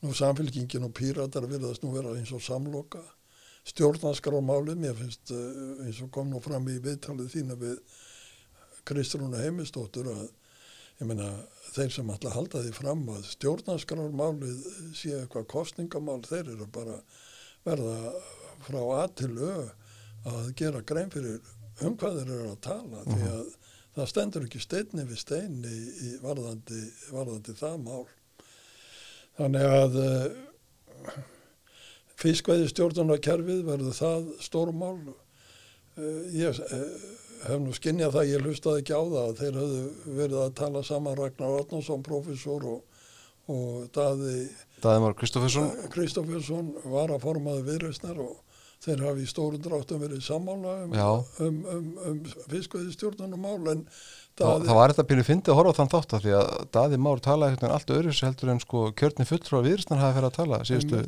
nú samfélkingin og píratar virðast nú vera eins og samloka stjórnarskrámálið, mér finnst uh, eins og kom nú fram í viðtalið þína við Kristrúna Heimistóttur að ég meina þeir sem að halda því fram að stjórnarskrámálið sé eitthvað kostningamál, þeir eru bara verða frá A til Ö að gera grein fyrir um hvað þeir eru að tala því að það stendur ekki steinni við stein í, varðandi, varðandi það mál Þannig að uh, fiskveiði stjórnarkerfið verður það stórmál. Uh, ég uh, hef nú skinnjað það, ég hlustaði ekki á það að þeir höfðu verið að tala saman Ragnar Arnarsson, professor og, og Daði Daðimar Kristoffersson Kristoffersson var að formaði viðreysnar og þeir hafi í stóru dráttum verið sammála um, Já. um, um, um fiskveiði stjórnarmál en Þa, Daði, það var þetta pínu fyndið að horfa á þann þátt af því að Daði Már talaði veginn allt öðru heldur en sko kjörni fulltrú að viðristan hafi fyrir að tala síðustu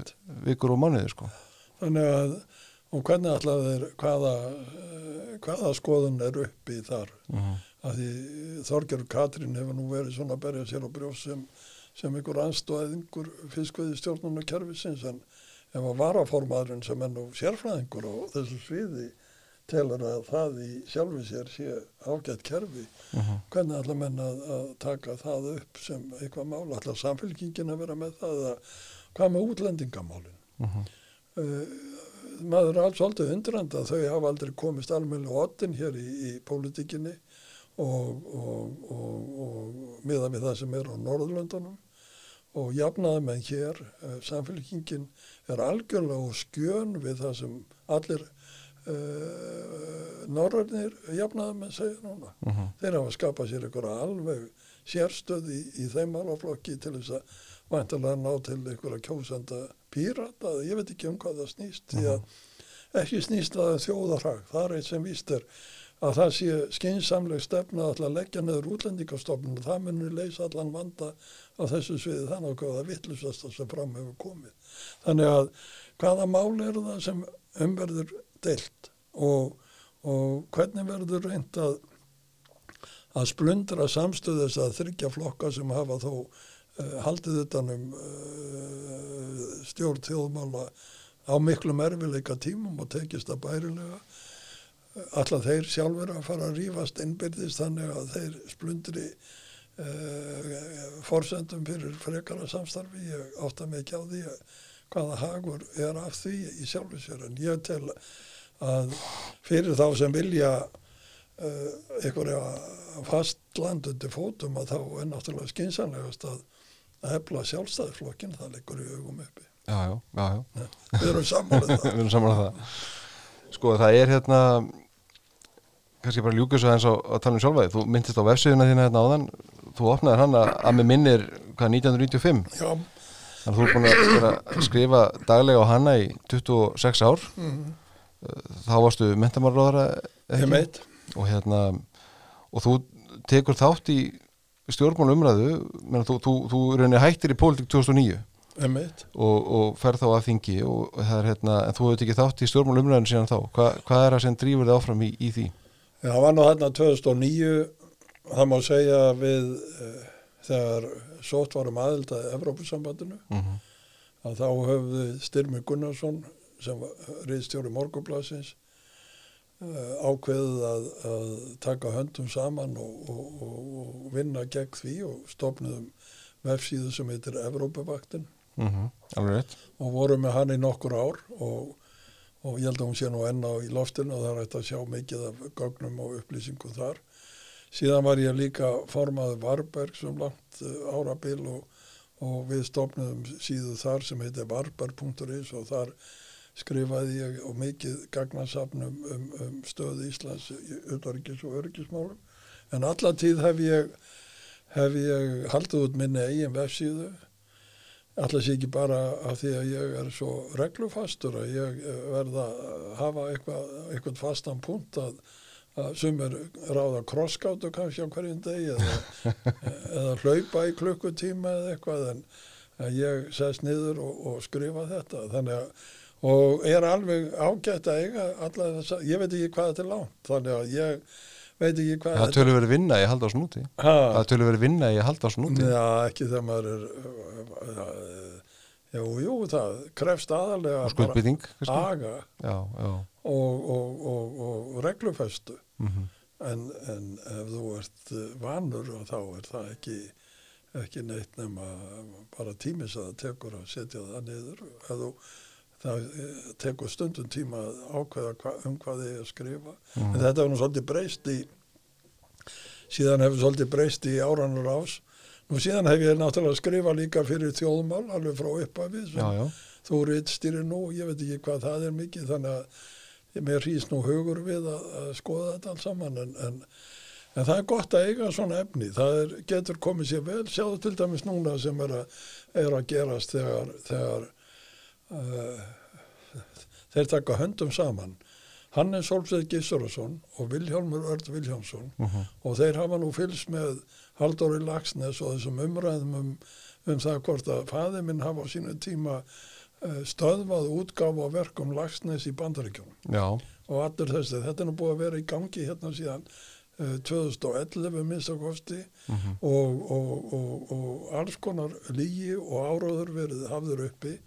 vikur og mánuði sko. Þannig að, og hvernig ætla þeir, hvaða, hvaða skoðun er uppi þar? Mm -hmm. Að því Þorgjörg Katrín hefur nú verið svona að berja sér á brjóst sem, sem einhver anstóðingur fiskveði stjórnuna kerfisins en ef að varaformaðurinn sem er nú sérfræðingur á þessu sviði telur að það í sjálfi sér sé ágætt kerfi hvernig ætla menn að, að taka það upp sem eitthvað mál, ætla samfélkingin að vera með það að hvað með útlendingamálin uh, maður er alls svolítið undrand að þau hafa aldrei komist almennilega ottin hér í, í pólitíkinni og, og, og, og miða við það sem er á Norðurlöndunum. Og jafnaði með hér uh, samfélkingin er algjörlega og skjön við það sem allir uh, norrarnir jafnaði með segja núna. Þeir hafa skapað sér einhverja alveg sérstöð í, í þeim málaflokki til þess að vantilega ná til einhverja kjósanda pírata, ég veit ekki um hvað það snýst því að ekki snýst það þjóðarhag, það er eitt sem víst er að það sé skinsamleg stefna að leggja neður útlendingastofnun og það munir leysa allan vanda á þessu sviði. Þannig að það vittlusast sem fram hefur komið. Þannig að hvaða mál eru það sem umverður deilt og, og hvernig verður reynd að, að splundra samstöðis að þryggja flokka sem hafa þó uh, haldið utanum uh, stjórn þjóðmála á miklu merfileika tímum og tekist það bærilega. Allar þeir sjálfur að fara að rífast innbyrðist þannig að þeir splundri uh, forsendum fyrir frekara samstarfi? Ég átta mig ekki á því að hvaða hagur er af því í en ég tel að fyrir þá sem vilja uh, einhverja fastland undir fótum að þá er náttúrulega skynsanlegast að að hefla sjálfstæðisflokkin, það liggur í augum uppi. Já, já, já, já. Við erum samanlega það. Við erum samanlega það. Sko, það er hérna, kannski bara ljúkis að eins á að tala um sjálfæði. Þú myndist á vefsíðuna þína hérna áðan, þú opnaðir hana að með minnir, hvað, 1995? Já. Þannig að þú er búin að að skrifa daglega á hana í 26 ár. Mm. Þá varstu mentamarróðara. Og hérna, og þú tekur þátt í stjórnmál umræðu, menn, þú, þú, þú reynir hættir í pólitík 2009 Ég meit. og, og ferð þá að þingi og það er hérna, en þú hefði ekki þátt í stjórnmál umræðinu síðan þá, Hva, hvað er það sem drýfur þið áfram í, í því? Já, það var nú þarna 2009, það má segja við uh, þegar sótt varum aðild að Evrópusambandinu, Mm -hmm. að þá höfðu Styrmi Gunnarsson sem reyðstjóri Morgublasins uh, ákveðið að, að taka höndum saman og, og, og, og vinna gegn því og stopnuðum vefsíðu sem heitir Evrópavaktin Mm rétt og vorum með hann í nokkur ár og, og ég held að hún sé nú enn á í loftinu og það er hægt að sjá mikið af gögnum og upplýsingum þar. Síðan var ég líka formaður Varberg sem langt uh, árabil og, og við stopnum síðu þar sem heitir varberg.is og þar skrifaði ég og mikið gagnarsafnum um, um stöðu Íslands utarikis og örgismálum. En alla tíð hef ég, hef ég haldið út minni eigin vefsíðu Alltaf sé ekki bara af því að ég er svo reglufastur að ég eh, verða að hafa eitthvað, eitthvað fastan punkt að, að sumir ráða krosskátu kannski á hverjum degi eða, eða hlaupa í klukkutíma eða eitthvað en ég sest niður og, og skrifa þetta þannig að og er alveg ágætt að eiga alla þess að ég veit ekki hvað þetta er langt þannig að ég veit ekki hvað Það tölur verið vinna í halda á snúti Ha? Það tölur verið vinna í halda á snúti Já, ekki þegar maður er Jú, jú, það krefst aðalega og skuldbytting aga Já, já. og, og, og, og reglufestu. Mm en, en ef þú ert uh, vanur og þá er það ekki ekki neitt nema bara tímis að það tekur að setja það niður. Ef þú það eh, tekur stundum tíma að ákveða hva, um hvað þið er að skrifa. En þetta hefur nú svolítið breyst í síðan hefur svolítið breyst í áranur ás. Nú síðan hef ég náttúrulega skrifað líka fyrir þjóðmál alveg frá upphafið Já, sem já, þú rittstýrir nú, ég veit ekki hvað það er mikið þannig að ég mér hrýst nú hugur við að, að skoða þetta alls saman. En, en, en það er gott að eiga svona efni, það er, getur komið sér vel, sjáðu til dæmis núna sem er að, er að gerast þegar, þegar þeir taka höndum saman. Hannes Solfsveig Gissurason og Vilhjálmur Örd Vilhjálmsson. Mhm. og þeir hafa nú fylgst með Halldóri Lagsnes og þessum umræðum um, um það hvort að faði minn hafa á sínu tíma uh, stöðvað útgáfa á verkum Lagsnes í Bandaríkjónum og allur þessi, þetta er nú búið að vera í gangi hérna síðan uh, 2011 minnst að kosti. Mhm. og, og, og, og alls konar lígi og áráður verið hafður uppi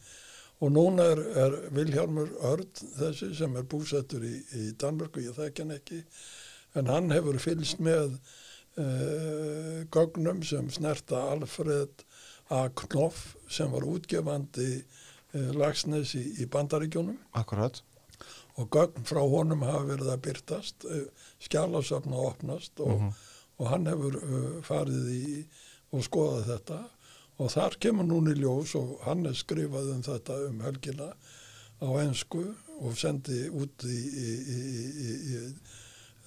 og núna er, er Vilhjálmur Örd þessi sem er búsettur í, í Danmörku, ég þekki hann ekki en hann hefur fylgst með uh, gögnum sem snerta Alfred A. Knoff sem var útgefandi uh, lagsnes í, í Bandaríkjónum akkurat og gögn frá honum hafa verið að byrtast, uh, skjálasöfna opnast og, Mhm. og hann hefur uh, farið í og skoðað þetta og þar kemur núna í ljós og hann er skrifað um þetta um helgina á ensku og sendi út í, í, í, í,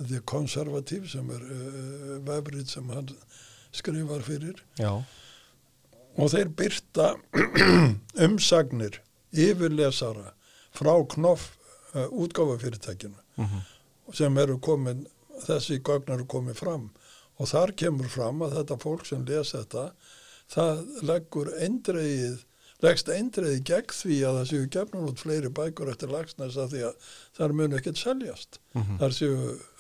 The Conservative sem er uh, vefrið sem hann skrifar fyrir. Já, og þeir byrta umsagnir yfirlesara frá Knoff uh, útgáfafyrirtækinu Mhm. sem eru komin, þessi gögn eru komin fram. Og þar kemur fram að þetta fólk sem les þetta það leggur eindreið leggst eindreið gegn því að það séu gefnur út fleiri bækur eftir lagsnæs að því að þar munu ekkert seljast Mhm. þar séu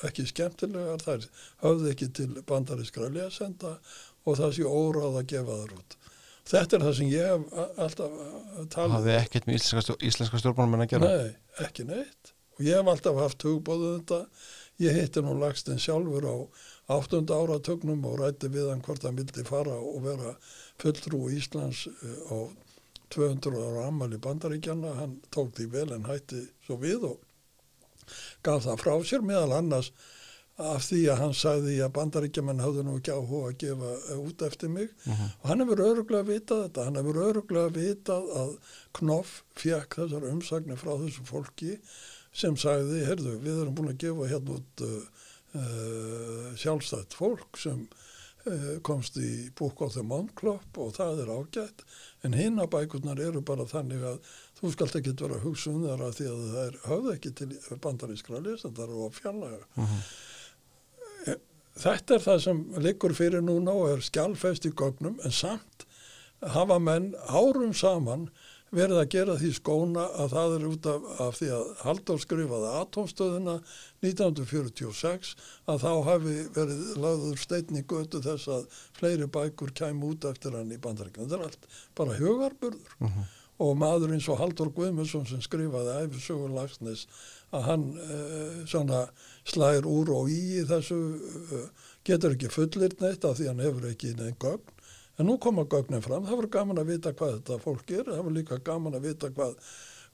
ekki skemmtilegar þar höfðu ekki til bandarískra lesenda og það séu óráð að gefa þar út þetta er það sem ég hef alltaf uh, talið hafði ekkert með íslenska, íslenska stjórnmálum að gera Nei, ekki neitt. Og ég hef alltaf haft hugbóðið þetta. Ég hitti nú lagstinn sjálfur á áttunda áratögnum og rætti við hann hvort hann vildi fara og vera fulltrú Íslands eh, á 200 ára ammali bandaríkjana. Hann tók því vel en hætti svo við og gaf það frá sér meðal annars af því að hann sagði að bandaríkjaman hafði nú ekki áhuga að gefa eh, út eftir mig. Og hann hefur öruglega vitað þetta, hann hefur öruglega vitað að Knoff fekk þessar umsagnir frá þessu fólki sem sagði, heyrðu, við erum búin að gefa hérna út uh, uh, sjálfstætt fólk sem uh, komst í Book of the Mount Club og það er ágætt en hinna bækurnar eru bara þannig að þú skalt ekki vera að hugsa um þeirra því að það er höfð ekki til bandarískra lesendar og fjarlæga. Þetta er það sem liggur fyrir núna og er skjálfest í gögnum en samt hafa menn árum saman verið að gera því skóna að það er út af, af því að Halldór skrifaði atomstöðuna 1946 að þá hafi verið lagður steinn í götu þess að fleiri bækur kæm út eftir hann í bandaríkjum. Þetta er allt bara hugarburður. Og maður eins og Halldór Guðmundsson sem skrifaði æfisögur lagsnes að hann uh, svona slæðir úr og í þessu uh, getur ekki fullir neitt af því hann hefur ekki neinn gögn en nú koma gögnin fram, það var gaman að vita hvað þetta fólk gerir, það var líka gaman að vita hvað,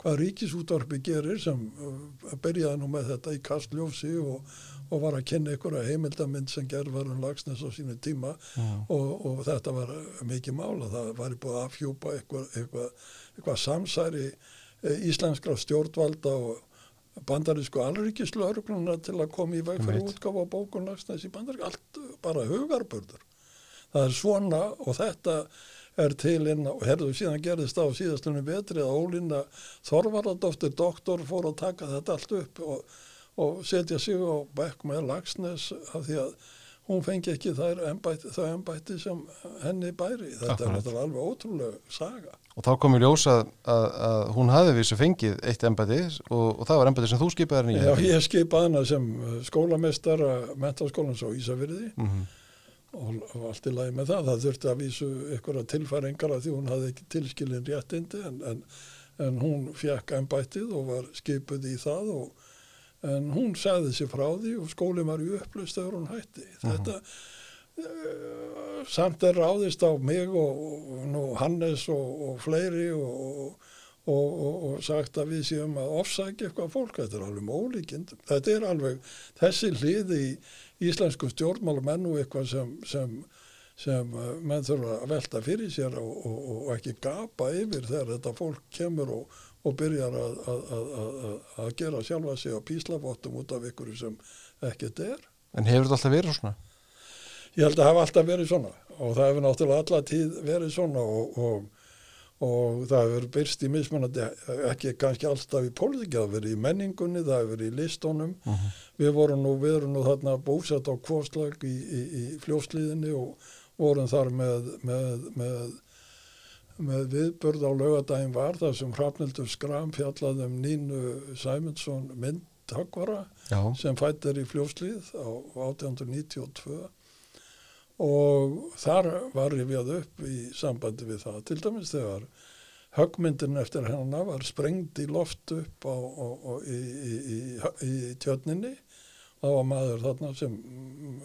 hvað ríkisútvarpi gerir sem uh, byrjaði nú með þetta í kastljófsi og, og var að kynna einhverja heimildamind sem gerð var um lagsnes á sínu tíma. Og, og þetta var mikið mála, það var búið að afhjúpa eitthvað, eitthvað, eitthvað samsæri eh, íslenskra stjórnvalda og bandarísku alríkislaurugluna til að koma í veg fyrir útgáfa á bókun lagsnes í bandarísku, allt bara hugarbörður. Það er svona og þetta er til inn og herðu síðan gerðist á síðastunum betri að Ólína Þorvaradóttir doktor fór að taka þetta allt upp og, og setja sig á bekk með lagsnes af því að hún fengi ekki þær embætti, þau embætti sem henni bæri. Þetta Akkurat. er alveg ótrúlega saga. og þá kom í ljós að, að, að hún hafði vissu fengið eitt embæti og, og það var embæti sem þú skipaði henni í Já, ég skipaði hana sem skólamestara mentaskólans á Ísafyrði Mhm. Og, og allt í lagi með það. Það þurfti að vísu ykkur að tilfæringar að því hún hafði ekki tilskilin réttindi en, en, en hún fekk embættið og var skipuð í það og en hún sagði sér frá því og skólinn var í upplust þegar hún hætti. Þetta uh, samt er ráðist á mig og, og nú Hannes og, og fleiri og, og, og, og sagt að við séum að ofsækja eitthvað fólk, þetta er alveg mólíkindum. Þetta er alveg þessi hlið í íslenskum stjórnmálum enn og eitthvað sem, sem, sem uh, menn þurfa að velta fyrir sér og, og, og ekki gapa yfir þegar þetta fólk kemur og, og byrjar að, að, að, að, gera sjálfa sig á píslafottum út af ykkur sem ekkert er. en hefur þetta alltaf verið svona Ég held að hafa alltaf verið svona og það hefur náttúrulega alla tíð verið svona og, og, það hefur byrst í mismunandi, ekki kannski alltaf í pólitíki, það hefur verið í menningunni, það hefur verið í listónum. Við vorum nú, við erum nú þarna búsett á kvostlag í, í, í fljóslíðinni og vorum þar með, með, með, með viðbörð á laugadaginn var það sem Hrafnildur Skram fjallaði um Nínu Sæmundsson myndhagvara já, sem fætt er í fljóslíð á 1892 og þar var rifjað upp í sambandi við það til dæmis þegar höggmyndin eftir hennar var sprengt í loft upp á, á, á, í, í, í, í tjörninni. Það var maður þarna sem mm,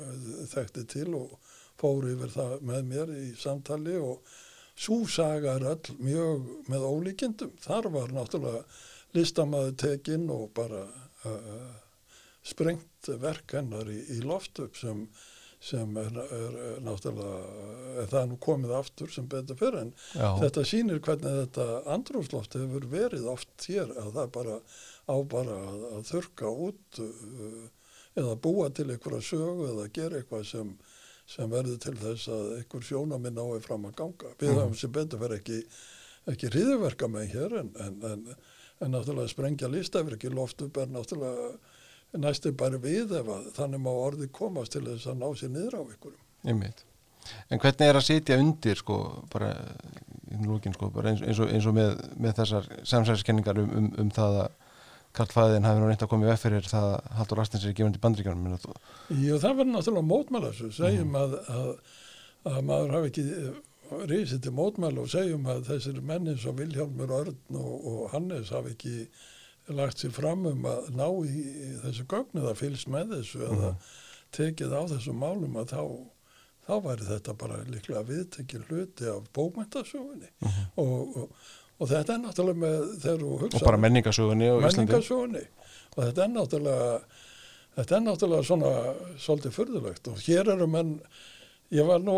þekkti til og fór yfir það með mér í samtali og svo saga er öll mjög með ólíkindum. Þar var náttúrulega listamaður tekinn og bara uh, sprengt verk hennar í loft upp sem sem er, er, er náttúrulega er það nú komið aftur sem betur fyrir en já, þetta sýnir hvernig þetta andrúfsloft hefur verið oft hér að það bara á bara að, að þurka út uh, eða búa til einhverja sögu eða gera eitthvað sem, sem verður til þess að einhver sjónaminn ái fram að ganga. Við Mhm. höfum sem betur fyrir ekki, ekki hriðverka með hér en, en, en, en náttúrulega sprengja listafriki loft upp er náttúrulega næstu bara við ef að þannig má orðið komast til þess að ná sér niður á einhverjum. einmitt. En hvernig er að sitja undir sko, bara í lókin sko, bara eins, eins, og, eins og með, með þessar samsæðiskenningar um, um, um það að Karlfæðin hafi nú koma í veg fyrir það að Haldur Rastins er gefandi bandríkjánum Jú, það var náttúrulega mótmæla þessu, segjum að, að, að maður hafi ekki rísið til mótmæli og segjum að þessir mennin svo Vilhjálmur Örn og, og Hannes hafi ekki lagt sér fram um að ná í, þessu gögnu það fylgst með þessu eða tekið á þessum málum að þá þá væri þetta bara líklega viðtekið hluti af bókmyndasögunni og, og, og þetta er náttúrulega með þegar þú hugsa og bara menningasögunni á Íslandi. Menningarsögunni. Og þetta er náttúrulega þetta er náttúrulega svona svolítið furðulegt. Og hér eru menn ég var nú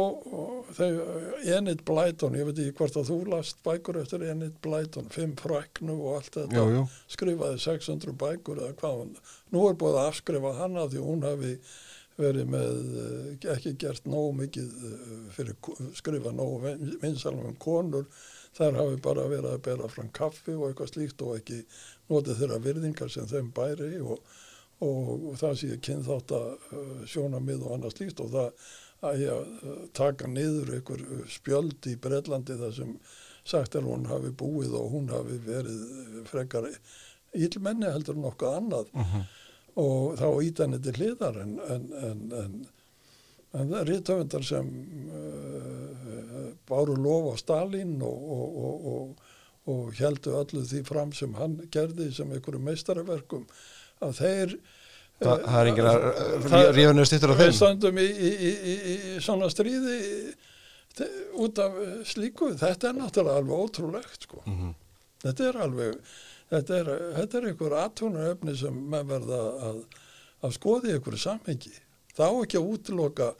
Enid Blyton, ég veit ekki hvort að þú last bækur eftir Enid Blyton fimm fræknu og allt þetta Jú, jú. skrifaði 600 bækur eða hvað hún nú er búið að afskrifa hana því hún hafi verið með eh, ekki gert nógu mikið eh, fyrir skrifa nógu vinsalum um konur þar hafi bara verið að bera fram kaffi og eitthvað slíkt og ekki notið þeirra virðingar sem þeim bæri og, og, og það sé kynþátt að sjónamið og annað slíkt og það að taka niður einhver spjöld í Breitlandi þar sem sagt er hún hafi búið og hún hafi verið frekar ílmenni heldur nokkuð annað. Og þá ít henni til hliðar en, en, en, en, en það er rítöfundar sem uh, báru lof á Stalin og, og, og, og, og heldu öllu því fram sem hann gerði sem einhverju meistaraverkum að þeir Þa, það er enginn að Það- rífa niður stýttur á við þeim stöndum í, í, í, í, í svona stríði te- út af eh, slíku þetta er náttúrulega alveg ótrúlegt sko. Mhm. þetta er alveg þetta er, þetta er einhver aðtunaröfni sem menn verða að, að skoði í einhverju samhengi þá ekki að útiloka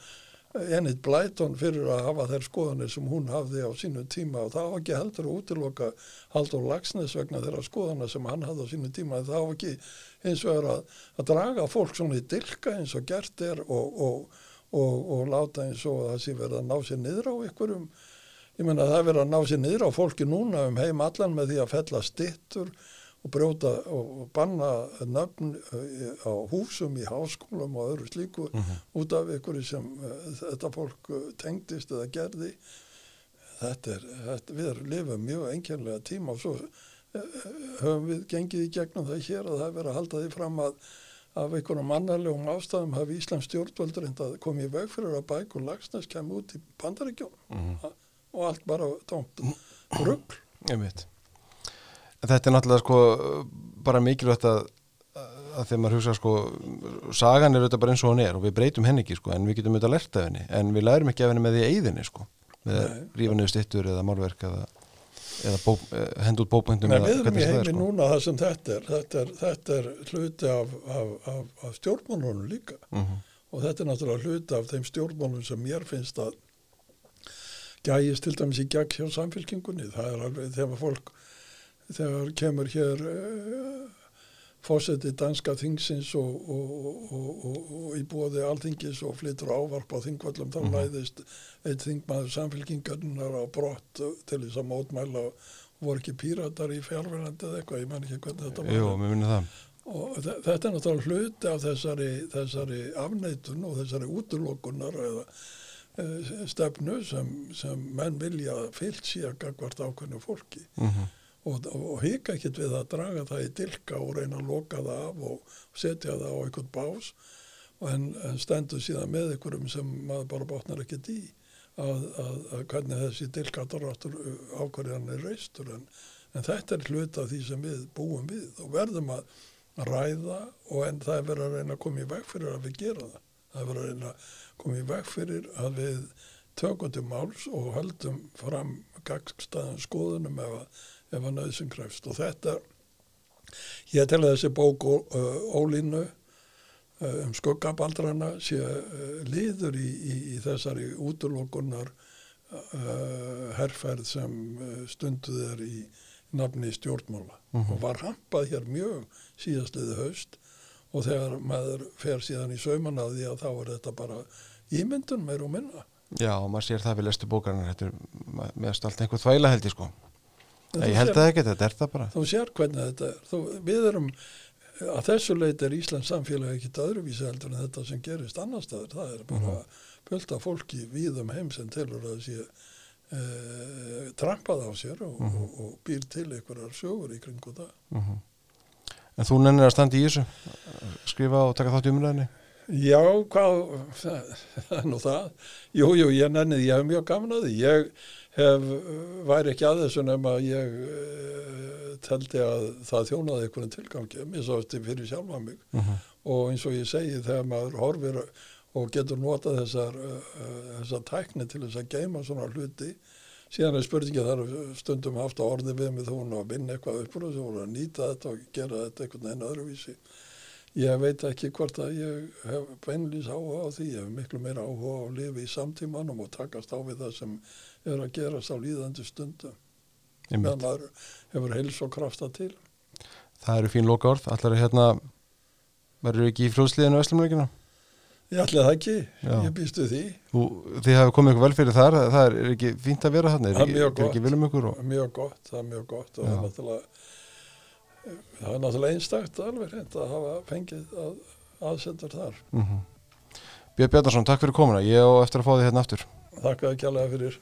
Enid Blyton fyrir að hafa þær skoðanir sem hún hafði á sínu tíma. Og þá ekki heldur að útiloka Haldur Lagsnes vegna þeirra skoðana sem hann hafði á sínu tíma. Þá ekki eins og er að, að draga fólk svona í dilka eins og gert er og, og, og, og láta eins og það sé verið að ná sér niður á einhverjum. Ég menna það er verið að ná sér niður á fólki núna um heim allan með því að fella stittur og brjóta og og banna nöfn eh, á húsum í háskólum og öðru slíku út af einhverju sem uh, þetta fólk uh, tengdist eða gerði. Þetta er, þetta, við erum lifað mjög einkennlega tíma og svo höfum við gengið í gegnum það hér að það er verið að halda því fram að af einhverjum mannarlegum ástæðum hafi Íslands stjórnvöld reynda að koma í veg fyrir að bækur lagsnes kemur út í bandaríkjónum og allt bara tómt rugl. Einmitt. En þetta er náttúrulega sko bara mikilvægt að, að þegar maður hugsa sko sagan er auðvitað bara eins og hún er og við breytum henni ekki sko en við getum auðvitað lært af henni. En við lærum ekki af henni með því eigðinni sko með að rífa niður stittur eða málverk eða, eða bók, eh, henda út eða við erum í heimi er, sko. núna það sem þetta er. Þetta er, þetta er hluti af, af, af, af stjórnmálunum líka. Mhm. og þetta er náttúrulega hluti af þeim stjórnmálum sem mér finnst að gæjist til dæmis í gegn hjá samfélkingunni það er alveg þegar fólk þegar kemur hér uh, fósetti danska þingsins og, og, og, og, og í bóði alþingis og flyttur ávarp á þingvallum þá læðist eitt þingmaður samfélkingarnar á brott til þess að mótmæla voru ekki píratar í fjárverðandi eða eitthvað, ég man ekki hvernig þetta var. Jú, mér minnum það. Og þe- þetta er náttúrulega hluti af þessari, þessari afneitun og þessari útlokunar eða eh, stefnu sem, sem menn vilja fyllt síðan gagvart ákveðnu fólki. Mm og, og hika ekkit við að draga það í dilka og reyna að loka það af og setja það á einhvern bás. En, en stendur síðan með einhverjum sem maður bara botnar ekkit í að, að, að hvernig þessi dilkataráttur ákveðan er reistur. En, en þetta er hluti af því sem við búum við og verðum að ræða og en það er verið að reyna að koma í veg fyrir að við gera það. Það er verið að reyna að koma í veg fyrir að við tökum til máls og höldum fram gagstæðan skoðunum ef að, ef að nöðsum krefst. Og þetta ég tel að þessi bók uh, Ólínu uh, um skuggabaldrana sé uh, liður í, í, í þessari útlokunar uh, herrferð sem uh, stunduð er í nafni stjórnmála. Og var hampað hér mjög síðastliði haust og þegar maður fer síðan í sauman að því að þá er þetta bara ímyndun meir og minna. Já, og maður sér það við lestu er ma- meðast allt einhver þvæla held ég sko Ég held sér- það ekki, þetta er það bara. Þú sér hvernig þetta er. Þú, við erum að þessu leiti er Íslands samfélag ekkit öðruvísi heldur en þetta sem gerist annar staðar. Það er bara fullt af fólki víðum heim sem telur að sé e, trampað á sér og, og, og býr til einhverjar sögur í kringu það. Mhm. En þú nennir að standa í þessu? Skrifa og taka þátt í umræðinni Já, hvað, það er nú það. Jú, jú, ég nennið, ég hef mjög gaman að því. Ég hef, væri ekki að þessu nema ég uh, teldi að það þjónaði einhvern tilgangi, mér svo eftir fyrir sjálfa mig Mhm. og eins og ég segi þegar maður horfir og getur notað þessar, uh, þessar tækni til þess að geima svona hluti síðan er spurningið þar stundum haft á orði við mig þú að vinna eitthvað upp úr þessu og að nýta þetta og gera þetta einhvern veginn öðruvísi ég veit ekki hvort að ég hef beinlýs áhuga á því ég hef miklu meira áhuga á að lifa í samtímanum og takast á við það sem er að gerast á líðandi stundum meðan maður hefur heils og krafta til. Það eru fín loka orð, allar er hérna verður ekki í fljóðsliðinu Öslumleikina ég ætli það ekki, Já. ég býstu því. Þú, þið hafi komið ykkur vel fyrir þar. Það er, ekki fínt að vera þarna? Er Það er ekki, ekki vilum ykkur og, mjög gott, það er mjög gott. Og Já. það er náttúrulega það er náttúrulega einstakt alveg hreint að hafa fengið að, aðsendur þar. Mm Björn Bjarnarsson, takk fyrir komuna. Ég á eftir að fá því hérna aftur. Þakka ekki alveg fyrir